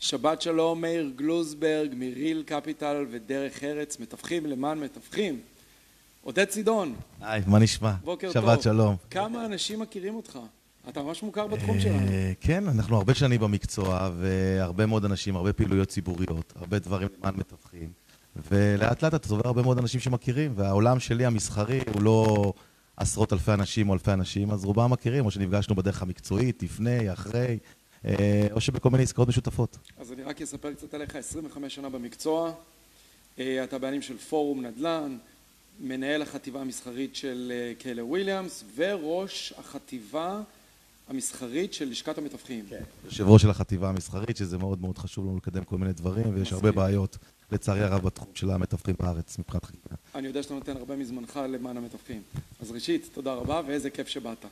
שבת שלום, מאיר גלוזברג, מריל קפיטל ודרך ארץ, מתווכים למען מתווכים. עודד צידון. היי, מה נשמע? בוקר שבת טוב. שלום. כמה אנשים מכירים אותך? אתה ממש מוכר בתחום שלנו. אה, כן, אנחנו הרבה שנים במקצוע, והרבה מאוד אנשים, הרבה פעילויות ציבוריות, הרבה דברים למען מתווכים, ולאט לאט אתה צובר הרבה מאוד אנשים שמכירים, והעולם שלי המסחרי הוא לא עשרות אלפי אנשים או אלפי אנשים, אז רובם מכירים, או שנפגשנו בדרך המקצועית, לפני, אחרי, או שבכל מיני עסקאות משותפות. אז אני רק אספר קצת עליך, 25 שנה במקצוע, אה, אתה בעלים של פורום נדל"ן, מנהל החטיבה המסחרית של אה, קלר וויליאמס, וראש החטיבה המסחרית של לשכת המתווכים. יושב ראש של החטיבה המסחרית, שזה מאוד מאוד חשוב לנו לקדם כל מיני דברים, ויש הרבה. בעיות, לצערי הרב, בתחום של המתווכים בארץ, מבחינת חקיקה. אני יודע שאתה נותן הרבה מזמנך למען המתווכים. אז ראשית, תודה רבה, ואיזה כיף שבאת.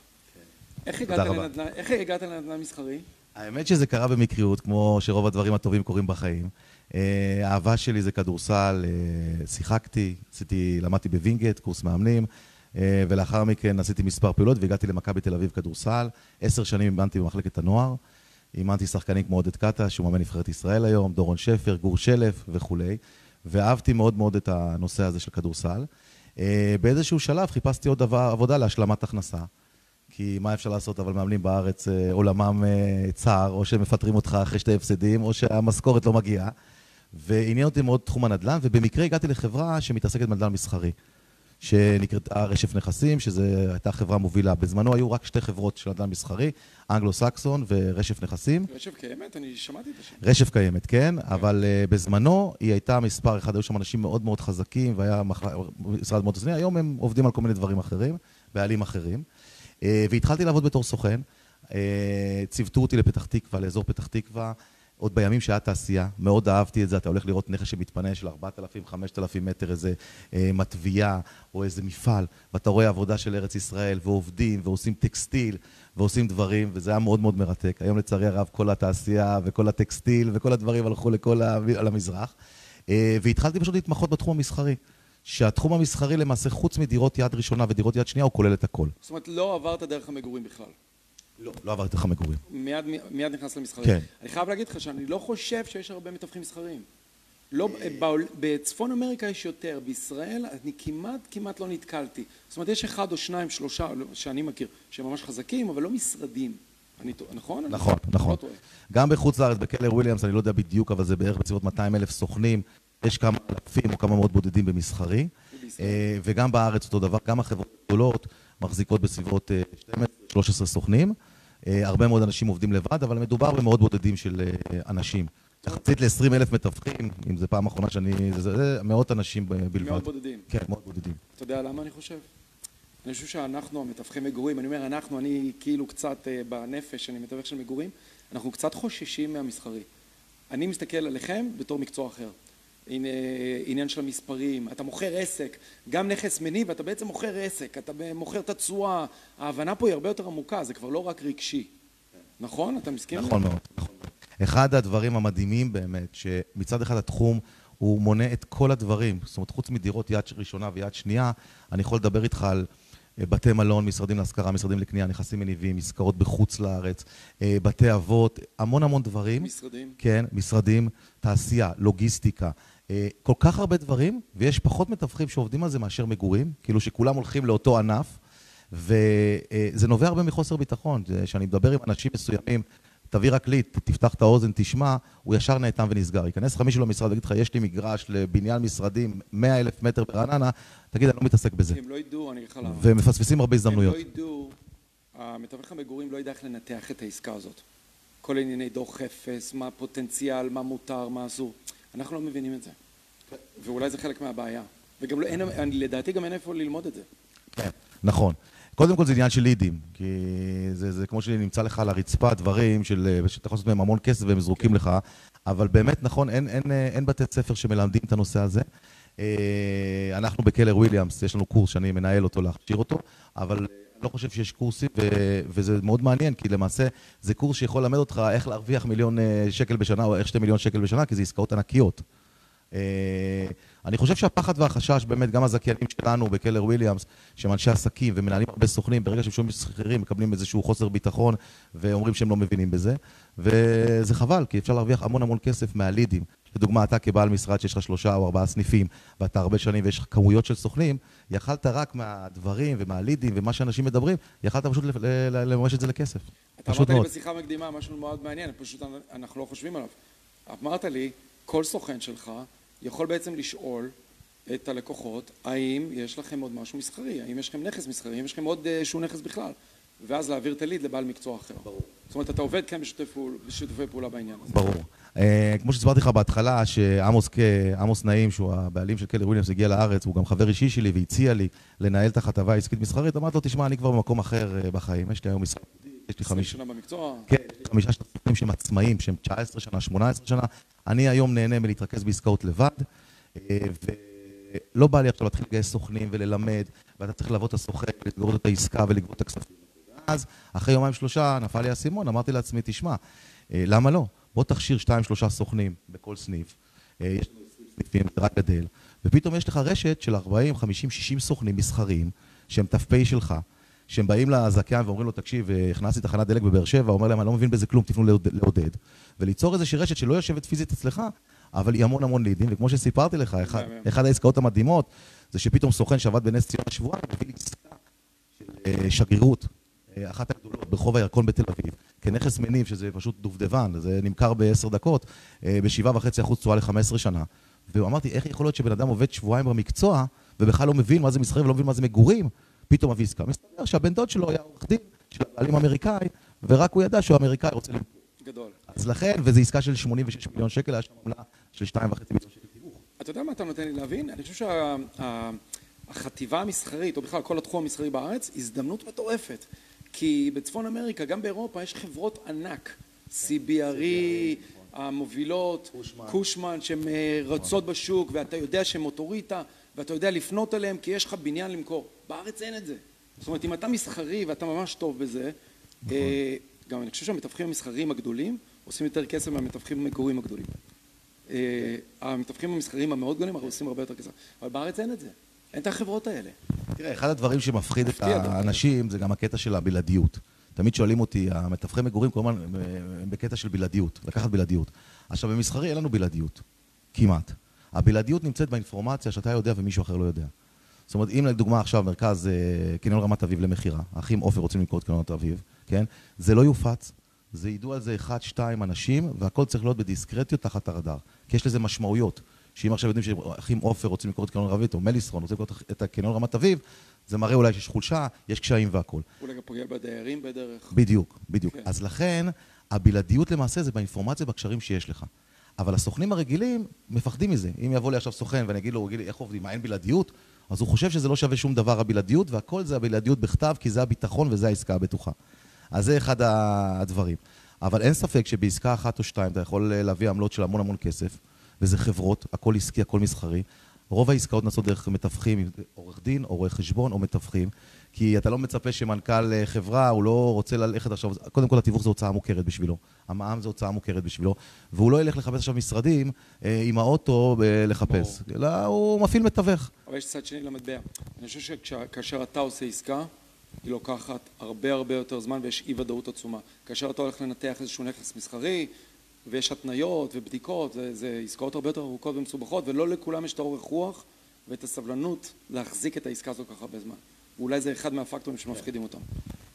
איך הגעת רבה. לנדל"ן- איך הגעת לנדל"ן מסחרי? האמת שזה קרה במקריות, כמו שרוב הדברים הטובים קורים בחיים. אה, האהבה שלי זה כדורסל, אה, שיחקתי, עשיתי, למדתי בווינגייט, קורס מאמנים, אה, ולאחר מכן עשיתי מספר פעולות והגעתי למכבי תל אביב כדורסל. עשר שנים אימנתי במחלקת הנוער, אימנתי שחקנים כמו עודד קאטה, שהוא מאמן נבחרת ישראל היום, דורון שפר, גור שלף וכולי, ואהבתי מאוד מאוד את הנושא הזה של כדורסל. באיזשהו שלב חיפשתי עוד עבודה להשלמת הכנסה. כי מה אפשר לעשות, אבל מאמנים בארץ אה, עולמם אה, צר, או שמפטרים אותך אחרי שתי הפסדים, או שהמשכורת לא מגיעה. ועניין אותי מאוד תחום הנדל"ן, ובמקרה הגעתי לחברה שמתעסקת בנדל"ן מסחרי, שנקראתה רשף נכסים, שזו הייתה חברה מובילה. בזמנו היו רק שתי חברות של נדל"ן מסחרי, אנגלו-סקסון ורשף נכסים. רשף קיימת? אני שמעתי את השם. רשף קיימת, כן, אבל uh, בזמנו היא הייתה מספר אחד, היו שם אנשים מאוד מאוד חזקים, והיה מח... משרד מאוד רציני, היום הם עובדים על כל מיני דברים אחרים, בעלים אחרים. Uh, והתחלתי לעבוד בתור סוכן, uh, ציוותו אותי לפתח תקווה, לאזור פתח תקווה, עוד בימים שהיה תעשייה, מאוד אהבתי את זה, אתה הולך לראות נכס שמתפנה של 4,000-5,000 מטר, איזה אה, מטביעה או איזה מפעל, ואתה רואה עבודה של ארץ ישראל, ועובדים, ועושים טקסטיל, ועושים דברים, וזה היה מאוד מאוד מרתק. היום לצערי הרב כל התעשייה וכל הטקסטיל וכל הדברים הלכו לכל המזרח. אה, והתחלתי פשוט להתמחות בתחום המסחרי. שהתחום המסחרי למעשה, חוץ מדירות יד ראשונה ודירות יד שנייה, הוא כולל את הכל. זאת אומרת, לא עברת דרך המגורים בכלל. לא. לא עברתי לך מגורים. מיד, מיד נכנס למסחרי. כן. אני חייב להגיד לך שאני לא חושב שיש הרבה מתווכים מסחריים. לא, בעול- בצפון אמריקה יש יותר, בישראל אני כמעט כמעט לא נתקלתי. זאת אומרת, יש אחד או שניים, שלושה, לא, שאני מכיר, שהם ממש חזקים, אבל לא משרדים. אני טועה, נכון? אני נכון, לא נכון. גם בחוץ לארץ, בקלר וויליאמס, אני לא יודע בדיוק, אבל זה בערך בסביבות 200 אלף סוכנים. יש כמה אלפים או כמה מאות בודדים במסחרי. אה, וגם בארץ אותו דבר, גם החברות הגדולות מחזיקות בסביבות אה, 12-13 סוכנים. אה, הרבה מאוד אנשים עובדים לבד, אבל מדובר במאות בודדים של אה, אנשים. יחסית ל-20 אלף מתווכים, אם זו פעם אחרונה שאני... זה, זה, זה מאות אנשים בלבד. מאוד בודדים. כן, מאות בודדים. אתה יודע למה אני חושב? אני חושב שאנחנו המתווכי מגורים, אני אומר אנחנו, אני כאילו קצת אה, בנפש, אני מתווך של מגורים, אנחנו קצת חוששים מהמסחרי. אני מסתכל עליכם בתור מקצוע אחר. הנה, עניין של המספרים, אתה מוכר עסק, גם נכס מניב, אתה בעצם מוכר עסק, אתה מוכר את התשואה, ההבנה פה היא הרבה יותר עמוקה, זה כבר לא רק רגשי. נכון? אתה מסכים? נכון מאוד, נכון. אחד הדברים המדהימים באמת, שמצד אחד התחום הוא מונה את כל הדברים, זאת אומרת, חוץ מדירות יד ראשונה ויד שנייה, אני יכול לדבר איתך על אה, בתי מלון, משרדים להשכרה, משרדים לקנייה, נכסים מניבים, עסקאות בחוץ לארץ, אה, בתי אבות, המון המון דברים. משרדים. כן, משרדים, תעשייה, לוגיסטיקה, כל כך הרבה דברים, ויש פחות מתווכים שעובדים על זה מאשר מגורים, כאילו שכולם הולכים לאותו ענף, וזה נובע הרבה מחוסר ביטחון. שאני מדבר עם אנשים מסוימים, תביא רק לי, תפתח את האוזן, תשמע, הוא ישר נאטם ונסגר. ייכנס לך מישהו למשרד ויגיד לך, יש לי מגרש לבניין משרדים, 100 אלף מטר ברעננה, תגיד, אני לא מתעסק בזה. הם לא ידעו, אני אגיד לך למה. ומפספסים הרבה הזדמנויות. הם לא ידעו, המתווך המגורים לא ידע איך לנתח את העסקה הזאת. כל ענייני דוח אפס, מה הפוטנציאל, מה מותר, מה אסור. אנחנו לא מבינים את זה. ואולי זה חלק מהבעיה. וגם לא, אין, אני- לדעתי גם אין איפה ללמוד את זה. כן, נכון. קודם כל זה עניין של לידים, כי זה, זה כמו שנמצא לך על הרצפה דברים של, שאתה יכול לעשות מהם המון כסף והם זרוקים לך, אבל באמת נכון, אין, אין, אין בתי ספר שמלמדים את הנושא הזה. אה, אנחנו בקלר וויליאמס, יש לנו קורס שאני מנהל אותו להכשיר אותו, אבל אני לא חושב שיש קורסים, ו, וזה מאוד מעניין, כי למעשה זה קורס שיכול ללמד אותך איך להרוויח מיליון אה, שקל בשנה או איך שתי מיליון שקל בשנה, כי זה עסקאות ענקיות. אני חושב שהפחד והחשש, באמת, גם הזכיינים שלנו בקלר וויליאמס, שהם אנשי עסקים ומנהלים הרבה סוכנים, ברגע שהם שומעים שכירים, מקבלים איזשהו חוסר ביטחון ואומרים שהם לא מבינים בזה. וזה חבל, כי אפשר להרוויח המון המון כסף מהלידים. לדוגמה, אתה כבעל משרד שיש לך שלושה או ארבעה סניפים, ואתה הרבה שנים ויש לך כמויות של סוכנים, יכלת רק מהדברים ומהלידים ומה שאנשים מדברים, יכלת פשוט לממש את זה לכסף. אתה אמרת לי בשיחה מקדימה משהו מאוד מעניין, פשוט אנחנו לא חושבים עליו. אמרת לי, כל סוכן שלך יכול בעצם לשאול את הלקוחות, האם יש לכם עוד משהו מסחרי, האם יש לכם נכס מסחרי, האם יש לכם עוד איזשהו נכס בכלל, ואז להעביר את הליד לבעל מקצוע אחר. ברור. זאת אומרת, אתה עובד כן בשיתופי פעולה בעניין הזה. ברור. אה, כמו שהסברתי לך בהתחלה, שעמוס נעים, שהוא הבעלים של קלר וויליאמס, הגיע לארץ, הוא גם חבר אישי שלי והציע לי לנהל את החטבה העסקית מסחרית, אמרתי לו, תשמע, אני כבר במקום אחר אה, בחיים, יש לי היום משחק, יש לי חמישה... שנה במקצוע? כן, יש לי חמישה שנה שהם עצמאים, שהם 19 שנה, 18 שנה. אני היום נהנה מלהתרכז בעסקאות לבד, אה, ולא בא לי עכשיו להתחיל לגייס סוכנים וללמד, ואתה צריך לבוא את הסוכן, ולגבות את העסקה ולגבות את הכספים. אז, אחרי יומיים שלושה, נפל לי האסימון, אמרתי לעצמי, תשמע, למה לא? בוא תכשיר שתיים שלושה סוכנים בכל סניף, אה, יש לנו סניפים, זה רק גדל, ופתאום יש לך רשת של 40, 50, 60 סוכנים מסחריים, שהם ת"פ שלך, שהם באים לזכיין ואומרים לו, תקשיב, הכנסתי תחנת דלק בבאר שבע, אומר להם, אני לא מבין בזה כלום, תפנו לעודד. וליצור איזושהי רשת שלא יושבת פיזית אצלך, אבל היא המון המון לידים, וכמו שסיפרתי לך, אחד, אחד העסקאות המדהימות, זה שפתאום סוכן שעבד בנס ציונה שבועיים, מביא לי עסקה של אה, שגרירות אה, אחת הגדולות ברחוב הירקון בתל אביב, כנכס מניב, שזה פשוט דובדבן, זה נמכר בעשר דקות, אה, בשבעה וחצי אחוז תשואה ל-15 שנה. ואמרתי, איך יכול להיות שבן אדם עובד שבועיים במקצוע, ובכלל לא מבין מה זה מסחרי ולא מבין מה זה מגורים, פתאום עסקה. מסתבר שהבן דוד שלו היה עורך דין של הבעלים אמריקאי, ורק הוא ידע שהוא אמריקאי רוצה למכור. גדול. אז לכן, וזו עסקה של 86 מיליון שקל, היה שם עמלה של 2.5 מיליון שקל תיווך. אתה יודע מה אתה נותן לי להבין? אני חושב שהחטיבה המסחרית, או בכלל כל התחום המסחרי בארץ, הזדמנות מטורפת. כי בצפון אמריקה, גם באירופה, יש חברות ענק, CBRE, המובילות, קושמן, שהן אה, רצות בשוק, ואתה יודע שהן אוטוריטה, ואתה יודע לפנות אליהן כי יש לך בניין למכור. בארץ אין את זה. זאת אומרת, אם אתה מסחרי ואתה ממש טוב בזה, נכון. אה, גם אני חושב שהמתווכים המסחריים הגדולים עושים יותר כסף מהמתווכים המגורים הגדולים. אה, המתווכים המסחריים המאוד גדולים עושים הרבה יותר כסף, אבל בארץ אין את זה. אין את החברות האלה. תראה, אחד הדברים שמפחיד את האנשים זה גם הקטע של הבלעדיות. תמיד שואלים אותי, המתווכי מגורים כל הזמן הם בקטע של בלעדיות, לקחת בלעדיות. עכשיו, במסחרי אין לנו בלעדיות, כמעט. הבלעדיות נמצאת באינפורמציה שאתה יודע ומישהו אחר לא יודע. זאת אומרת, אם לדוגמה עכשיו מרכז אה, קניון רמת אביב למכירה, האחים עופר רוצים למכור את קניון רמת אביב, כן? זה לא יופץ, זה ידעו על זה אחד, שתיים אנשים, והכל צריך להיות בדיסקרטיות תחת הרדאר. כי יש לזה משמעויות. שאם עכשיו יודעים שאחים עופר רוצים לקרוא את קניון רבית, או מליסרון רוצים לקרוא את הקניון רמת אביב, זה מראה אולי שיש חולשה, יש קשיים והכול. אולי גם פוגע בדיירים בדרך. בדיוק, בדיוק. כן. אז לכן, הבלעדיות למעשה זה באינפורמציה, בקשרים שיש לך. אבל הסוכנים הרגילים מפחדים מזה. אם יבוא לי עכשיו סוכן ואני אגיד לו, איך עובדים, מה אין בלעדיות? אז הוא חושב שזה לא שווה שום דבר הבלעדיות, והכל זה הבלעדיות בכתב, כי זה הביטחון וזה העסקה הבטוחה. אז זה אחד הדברים. אבל אין ספק שבעסקה אחת או שתיים אתה יכול להביא עמלות של המון המון כסף. וזה חברות, הכל עסקי, הכל מסחרי. רוב העסקאות נעשות דרך מתווכים, עורך דין, או רואה חשבון, או מתווכים. כי אתה לא מצפה שמנכ"ל אה, חברה, הוא לא רוצה ללכת עכשיו, קודם כל התיווך זו הוצאה מוכרת בשבילו, המע"מ זו הוצאה מוכרת בשבילו, והוא לא ילך לחפש עכשיו משרדים אה, עם האוטו אה, לחפש, אלא הוא מפעיל מתווך. אבל יש צד שני למטבע. אני חושב שכאשר אתה עושה עסקה, היא לוקחת הרבה הרבה יותר זמן ויש אי ודאות עצומה. כאשר אתה הולך לנתח איזשהו נכס מסחרי, ויש התניות ובדיקות, זה, זה עסקאות הרבה יותר ארוכות ומסובכות, ולא לכולם יש את האורך רוח ואת הסבלנות להחזיק את העסקה הזאת ככה הרבה זמן. ואולי זה אחד מהפקטורים שמפחידים אותם.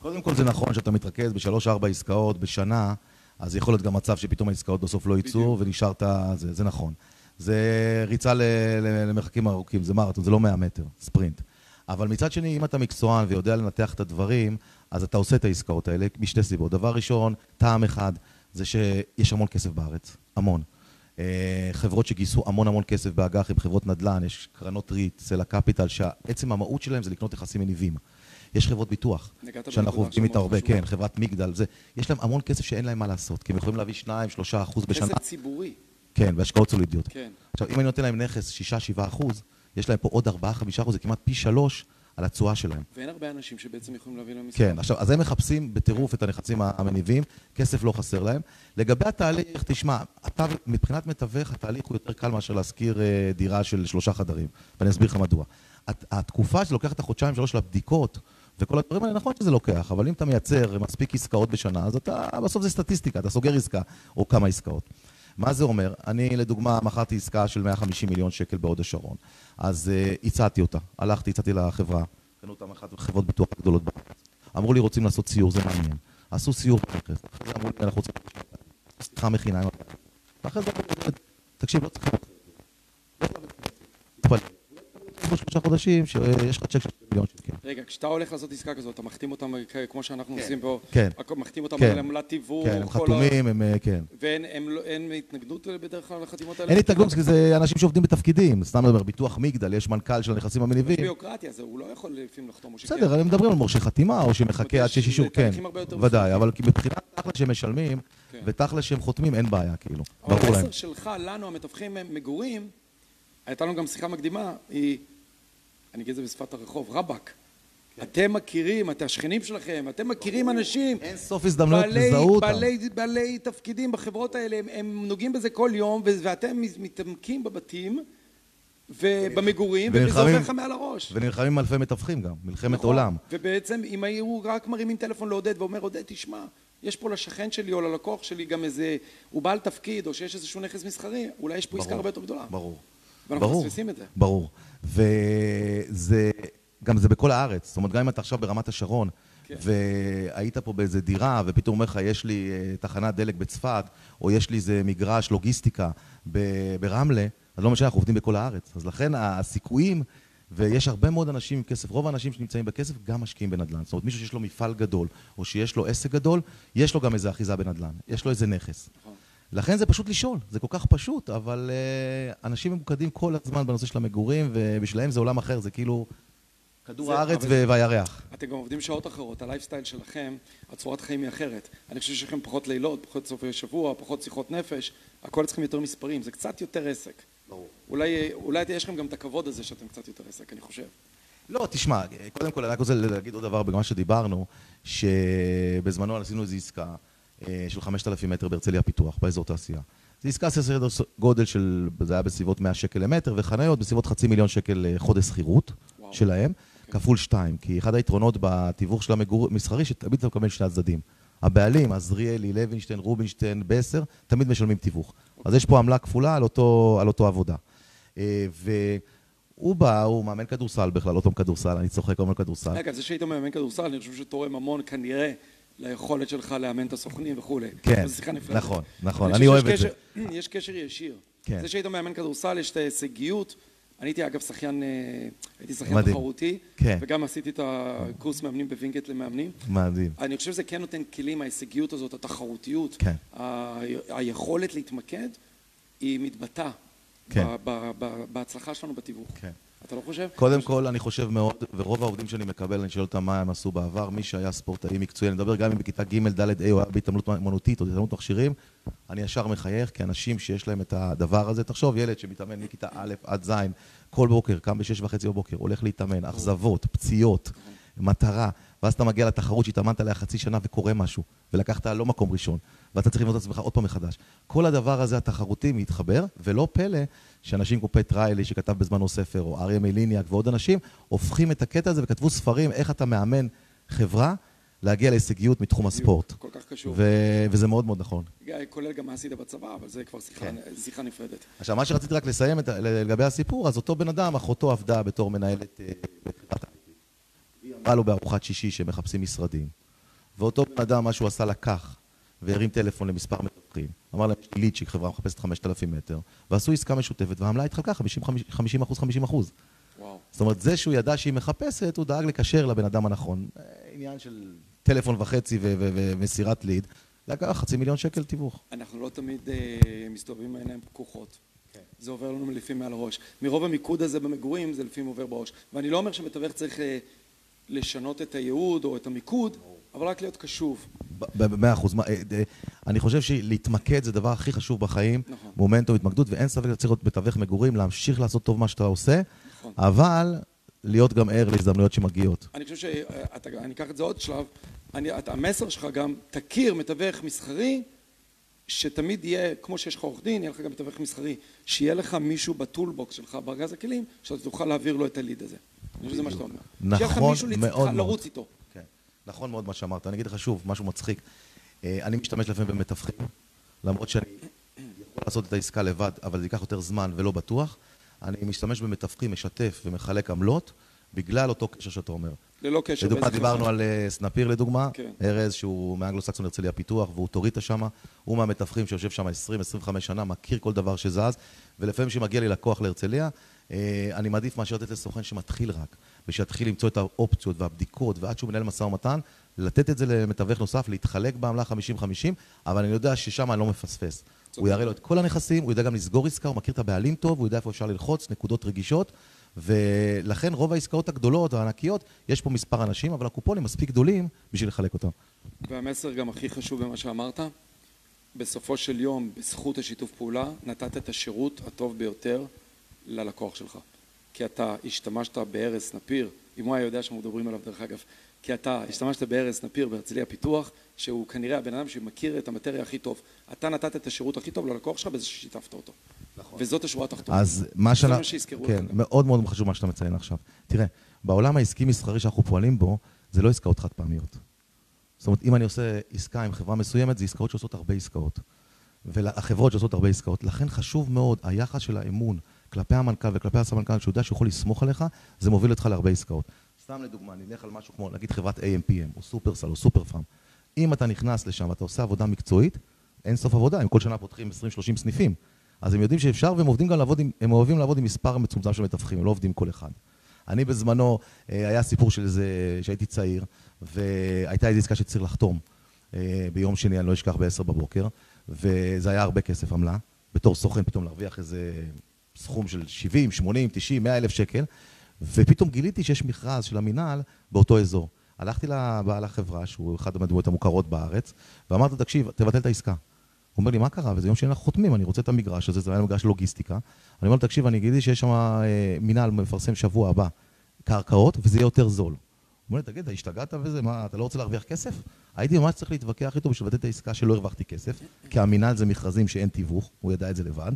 קודם כל זה נכון שאתה מתרכז בשלוש-ארבע עסקאות בשנה, אז יכול להיות גם מצב שפתאום העסקאות בסוף לא יצאו ונשארת, זה, זה נכון. זה ריצה למרחקים ארוכים, זה מרתון, זה לא 100 מטר, ספרינט. אבל מצד שני, אם אתה מקצוען ויודע לנתח את הדברים, אז אתה עושה את העסקאות האלה משתי סיבות. דבר ראשון, טעם אחד, זה שיש המון כסף בארץ, המון. אה, חברות שגייסו המון המון כסף באג"ח עם חברות נדל"ן, יש קרנות ריט, סלע קפיטל, שעצם המהות שלהם זה לקנות נכסים מניבים. יש חברות ביטוח, שאנחנו עובדים איתה הרבה, כן, חברת מגדל, זה, יש להם המון כסף שאין להם מה לעשות, כי הם יכולים להביא 2-3 אחוז בשנה. כסף ציבורי. כן, והשקעות סולידיות. כן. עכשיו, אם אני נותן להם נכס 6-7 אחוז, יש להם פה עוד 4-5 אחוז, זה כמעט פי שלוש על התשואה שלהם. ואין הרבה אנשים שבעצם יכולים להביא להם מספר. כן, עכשיו, אז הם מחפשים בטירוף את הנכסים המניבים, כסף לא חסר להם. לגבי התהליך, תשמע, אתה, מבחינת מתווך, התהליך הוא יותר קל מאשר להשכיר אה, דירה של שלושה חדרים, ואני אסביר לך מדוע. הת- התקופה שלוקח את החודשיים שלוש של הבדיקות, וכל הדברים האלה, נכון שזה לוקח, אבל אם אתה מייצר מספיק עסקאות בשנה, אז אתה, בסוף זה סטטיסטיקה, אתה סוגר עסקה, או כמה עסקאות. מה זה אומר? אני, לדוגמה, מכרתי עסקה של 150 מיליון שקל בהוד השרון. אז uh, הצעתי אותה. הלכתי, הצעתי לחברה, קנו אותם אחת החברות ביטוח הגדולות בארץ. אמרו לי, רוצים לעשות סיור, זה מעניין. עשו סיור בנכס. אחרי זה אמרו לי, אנחנו רוצים... שיחה מכינה עם הבעלים. ואחרי זה אמרו לי, תקשיב, לא צריך... כבר שלושה חודשים, שיש לך צ'ק של מיליון שקל. רגע, כשאתה הולך לעשות עסקה כזאת, אתה מחתים אותם כ- כמו שאנחנו כן. עושים פה, כן. מחתים אותם כן. על עמלת תיווך, כן, הם חתומים, הם... אה, כן. ואין הם לא- התנגדות בדרך כלל לחתימות האלה? אין התנגדות, כי זה אנשים שעובדים בתפקידים. סתם מדבר, ביטוח מגדל, יש מנכ"ל של הנכסים יש המניבים. ביוקרטיה, זה הוא לא יכול לפעמים לחתום או שכן. בסדר, הם מדברים על מורשה חתימה, או שמחכה עד יש שיש אישור, כן. ודאי. אבל כי מבחינת תכל'ס שהם משלמים, כן. ותכל'ס שהם חותמים, אין בעיה, כאילו. אבל ברור להם. המסר שלך, לנו, המתווכים מגורים, הייתה לנו גם שיחה מקדימה, היא, אני אגיד את זה בשפת הרחוב, רבאק. כן. אתם מכירים, אתם השכנים שלכם, אתם מכירים אנשים, אין סוף הזדמנויות, תזהו אותם. בעלי, בעלי תפקידים בחברות האלה, הם, הם נוגעים בזה כל יום, ואתם מתעמקים בבתים ובמגורים, וזה עובר לך מעל הראש. ונלחמים עם אלפי מתווכים גם, מלחמת נכון. עולם. ובעצם אם היו רק מרימים טלפון לעודד ואומר עודד תשמע יש פה לשכן שלי או ללקוח שלי גם איזה הוא בעל תפקיד או שיש איזשהו נכס מסחרי אולי יש פה עסקה ברור, הרבה יותר גדולה ברור. ואנחנו ברור. מפספסים את זה ברור. וזה, גם זה בכל הארץ. זאת אומרת, גם אם אתה עכשיו ברמת השרון, כן. והיית פה באיזה דירה, ופתאום אומר לך, יש לי אה, תחנת דלק בצפת, או יש לי איזה מגרש לוגיסטיקה ברמלה, אז לא משנה, אנחנו עובדים בכל הארץ. אז לכן הסיכויים, ויש הרבה מאוד אנשים עם כסף, רוב האנשים שנמצאים בכסף גם משקיעים בנדל"ן. זאת אומרת, מישהו שיש לו מפעל גדול, או שיש לו עסק גדול, יש לו גם איזה אחיזה בנדל"ן, יש לו איזה נכס. נכון. לכן זה פשוט לשאול, זה כל כך פשוט, אבל uh, אנשים ממוקדים כל הזמן בנושא של המגורים, ובשבילם זה עולם אחר, זה כאילו כדור זה- הארץ ו- והירח. אתם גם עובדים שעות אחרות הלייפסטייל שלכם הצורת חיים היא אחרת אני חושב שיש לכם פחות לילות פחות סופי שבוע פחות שיחות נפש הכל אצלכם יותר מספרים זה קצת יותר עסק ברור. אולי אולי יש לכם גם את הכבוד הזה שאתם קצת יותר עסק אני חושב לא, תשמע, קודם כל אני רק רוצה להגיד עוד דבר במה שדיברנו, שבזמנו עשינו איזו עסקה של 5,000 מטר בהרצליה פיתוח, באזור תעשייה. זו עסקה סדר גודל של, זה היה בסביבות 100 שקל למטר, וחניות בסביבות חצי מיליון שקל אה, חודש שכירות. שלהם, כפול שתיים. כי אחד היתרונות בתיווך של המסחרי, שתמיד אתה מקבל שני הצדדים. הבעלים, עזריאלי, לוינשטיין, רובינשטיין, בסר, תמיד משלמים תיווך. אז יש פה עמלה כפולה על אותו, על אותו עבודה. אה, והוא בא, הוא מאמן כדורסל בכלל, עוד פעם כדורסל, אני צוחק, מאמן כדורסל. רגע זה שהיית מאמן כדורסל אני חושב שתורם המון כנראה ליכולת שלך לאמן את הסוכנים וכולי כן. נכון, נכון, אני אני אוהב את זה. יש קשר ישיר כן. זה שהיית מאמן כדורסל יש את ההישגיות אני הייתי אגב שחיין אה, הייתי שחיין. תחרותי כן. וגם עשיתי את הקורס מאמנים בווינגייט למאמנים מדהים. אני חושב שזה כן נותן כלים, ההישגיות הזאת, התחרותיות, כן. ה- היכולת להתמקד, היא מתבטאה כן. ב- ב- ב- בהצלחה שלנו בתיווך. כן. אתה לא חושב? קודם כל, אני חושב מאוד, ורוב העובדים שאני מקבל, אני שואל אותם מה הם עשו בעבר, מי שהיה ספורטאי מקצועי, אני מדבר גם אם בכיתה ג', ד', ה', הוא היה בהתעמלות מונוטית או בהתעמלות מכשירים, אני ישר מחייך, כי אנשים שיש להם את הדבר הזה, תחשוב, ילד שמתאמן מכיתה א' עד ז', כל בוקר, קם בשש וחצי בבוקר, הולך להתאמן, אכזבות, פציעות, מטרה, ואז אתה מגיע לתחרות שהתאמנת עליה חצי שנה וקורה משהו, ולקחת לא מקום ראשון, ואתה צריך לבנות את עצמך עוד פעם מחדש. כל הדבר הזה התחרותי מתחבר, ולא פלא שאנשים כמו פט ריילי שכתב בזמנו ספר, או אריה מליניאק ועוד אנשים, הופכים את הקטע הזה וכתבו ספרים איך אתה מאמן חברה להגיע להישגיות מתחום הספורט. כל כך קשור. ו- וזה מאוד מאוד נכון. כולל גם מה עשית בצבא, אבל זה כבר שיחה- כן. שיחה נפרדת. עכשיו, מה שרציתי רק לסיים את, לגבי הסיפור, אז אותו בן אדם, אחותו עבדה בתור מנהלת אה, אמרה לו בארוחת שישי שמחפשים משרדים. ואותו בן אדם, מה שהוא עשה, לקח והרים טלפון למספר מתווכים. אמר להם, יש לי ליצ'יק, חברה מחפשת 5,000 מטר, ועשו עסקה משותפת, והעמלה התחלקה 50 50 אחוז, 50 אחוז. וואו. זאת אומרת, זה שהוא ידע שהיא מחפשת, הוא דאג לקשר לבן אדם הנכון. עניין של טלפון וחצי ו- ו- ומסירת ליד, לקח חצי מיליון שקל תיווך. אנחנו לא תמיד אה, מסתובבים עם העיניים פקוחות. כן. זה עובר לנו לפעמים מעל הראש. מרוב המיקוד הזה במגורים, זה לפעמים עובר בראש. ואני לא אומר שמתווך צריך אה, לשנות את הייעוד או את המיקוד, אבל רק להיות קשוב. במאה אחוז. אה, אה, אני חושב שלהתמקד זה הדבר הכי חשוב בחיים. נכון. מומנטום, התמקדות, ואין ספק שצריך להיות מתווך מגורים, להמשיך לעשות טוב מה שאתה עושה, נכון. אבל להיות גם ער להזדמנויות שמגיעות. אני חושב שאני אקח את זה עוד שלב, אני, המסר שלך גם, תכיר מתווך מסחרי, שתמיד יהיה, כמו שיש לך עורך דין, יהיה לך גם מתווך מסחרי, שיהיה לך מישהו בטולבוקס שלך, בארגז הכלים, שאתה תוכל להעביר לו את הליד הזה. אני חושב שזה מה שאתה אומר. נכון מאוד מאוד. כן, נכון מאוד מה שאמרת. אני אגיד לך שוב, משהו מצחיק. אה, אני משתמש לפעמים במתווכים, למרות שאני יכול לעשות את העסקה לבד, אבל זה ייקח יותר זמן ולא בטוח. אני משתמש במתווכים, משתף ומחלק עמלות, בגלל אותו קשר שאתה אומר. ללא קשר. לדוגמה, דיברנו. על אה, סנפיר לדוגמה, כן. ארז שהוא מאנגלו-סקסון הרצליה פיתוח והוא טוריטה שמה, הוא מהמתווכים שיושב שם 20-25 שנה, מכיר כל דבר שזז, ולפעמים כשמגיע לי לקוח להרצליה, אני מעדיף מאשר לתת לסוכן שמתחיל רק, ושיתחיל למצוא את האופציות והבדיקות, ועד שהוא מנהל משא ומתן, לתת את זה למתווך נוסף, להתחלק בעמלה 50-50, אבל אני יודע ששם אני לא מפספס. הוא יראה לו את כל הנכסים, הוא יודע גם לסגור עסקה, הוא מכיר את הבעלים טוב, הוא יודע איפה אפשר ללחוץ, נקודות רגישות, ולכן רוב העסקאות הגדולות והענקיות, יש פה מספר אנשים, אבל הקופונים מספיק גדולים בשביל לחלק אותם. והמסר גם הכי חשוב במה שאמרת, בסופו של יום, בזכות השיתוף פעולה, נתת את השירות הטוב ביותר ללקוח שלך. כי אתה השתמשת בארז סנפיר, אם הוא היה יודע שאנחנו מדברים עליו דרך אגב, כי אתה השתמשת בארז סנפיר בהרצליה פיתוח, שהוא כנראה הבן אדם שמכיר את המטריה הכי טוב. אתה נתת את השירות הכי טוב ללקוח שלך בזה ששיתפת אותו. נכון. וזאת השורה התחתונה. אז מה זה שאנחנו... מה שיזכרו כן, לך גם. מאוד מאוד חשוב מה שאתה מציין עכשיו. תראה, בעולם העסקי-מסחרי שאנחנו פועלים בו, זה לא עסקאות חד פעמיות. זאת אומרת, אם אני עושה עסקה עם חברה מסוימת, זה עסקאות שעושות הרבה עסקאות. והחברות שעושות הרבה עסקאות. לכן חשוב מאוד, היחס של האמון כלפי המנכ"ל וכלפי הסמנכ"ל, שהוא יודע שהוא יכול לסמוך עליך, זה מוביל אותך להרבה עסקאות. סתם לדוגמה, נלך על משהו כמו, נגיד חברת AMPM, או סופרסל, או סופר פארם. אם אתה נכנס לשם ואתה עושה עבודה מקצועית, אין סוף עבודה, הם כל שנה פותחים 20-30 סניפים. אז הם יודעים שאפשר, והם עובדים גם לעבוד עם, הם אוהבים לעבוד עם מספר מצומצם של מתווכים, הם לא עובדים כל אחד. אני בזמנו, אה, היה סיפור של זה, שהייתי צעיר, והייתה איזו עסקה שצריך לחתום אה, ביום שני, אני לא אשכח, ב-10 בבוקר, וזה היה הרבה כסף עמלה, בתור סוכן פתאום להרוויח איזה סכום של 70, 80, 90, 100 אלף שקל, ופתאום גיליתי שיש מכרז של המינהל באותו אזור. הלכתי לבעל החברה, שהוא אחד הדמויות המוכרות בארץ, ואמרתי לו, תקשיב, תבטל את העסקה. הוא אומר לי, מה קרה? וזה יום שני אנחנו חותמים, אני רוצה את המגרש הזה, זה היה מגרש לוגיסטיקה. אני אומר לו, תקשיב, אני גיליתי שיש שם אה, מינהל מפרסם שבוע הבא קרקעות, וזה יהיה יותר זול. הוא אומר לי, תגיד, אתה השתגעת וזה? מה, אתה לא רוצה להרוויח כסף? הייתי ממש צריך להתווכח איתו בשביל לבטל את העסקה שלא הרווחתי כסף, כי המינהל זה מכרזים שאין תיווך, הוא ידע את זה לבד.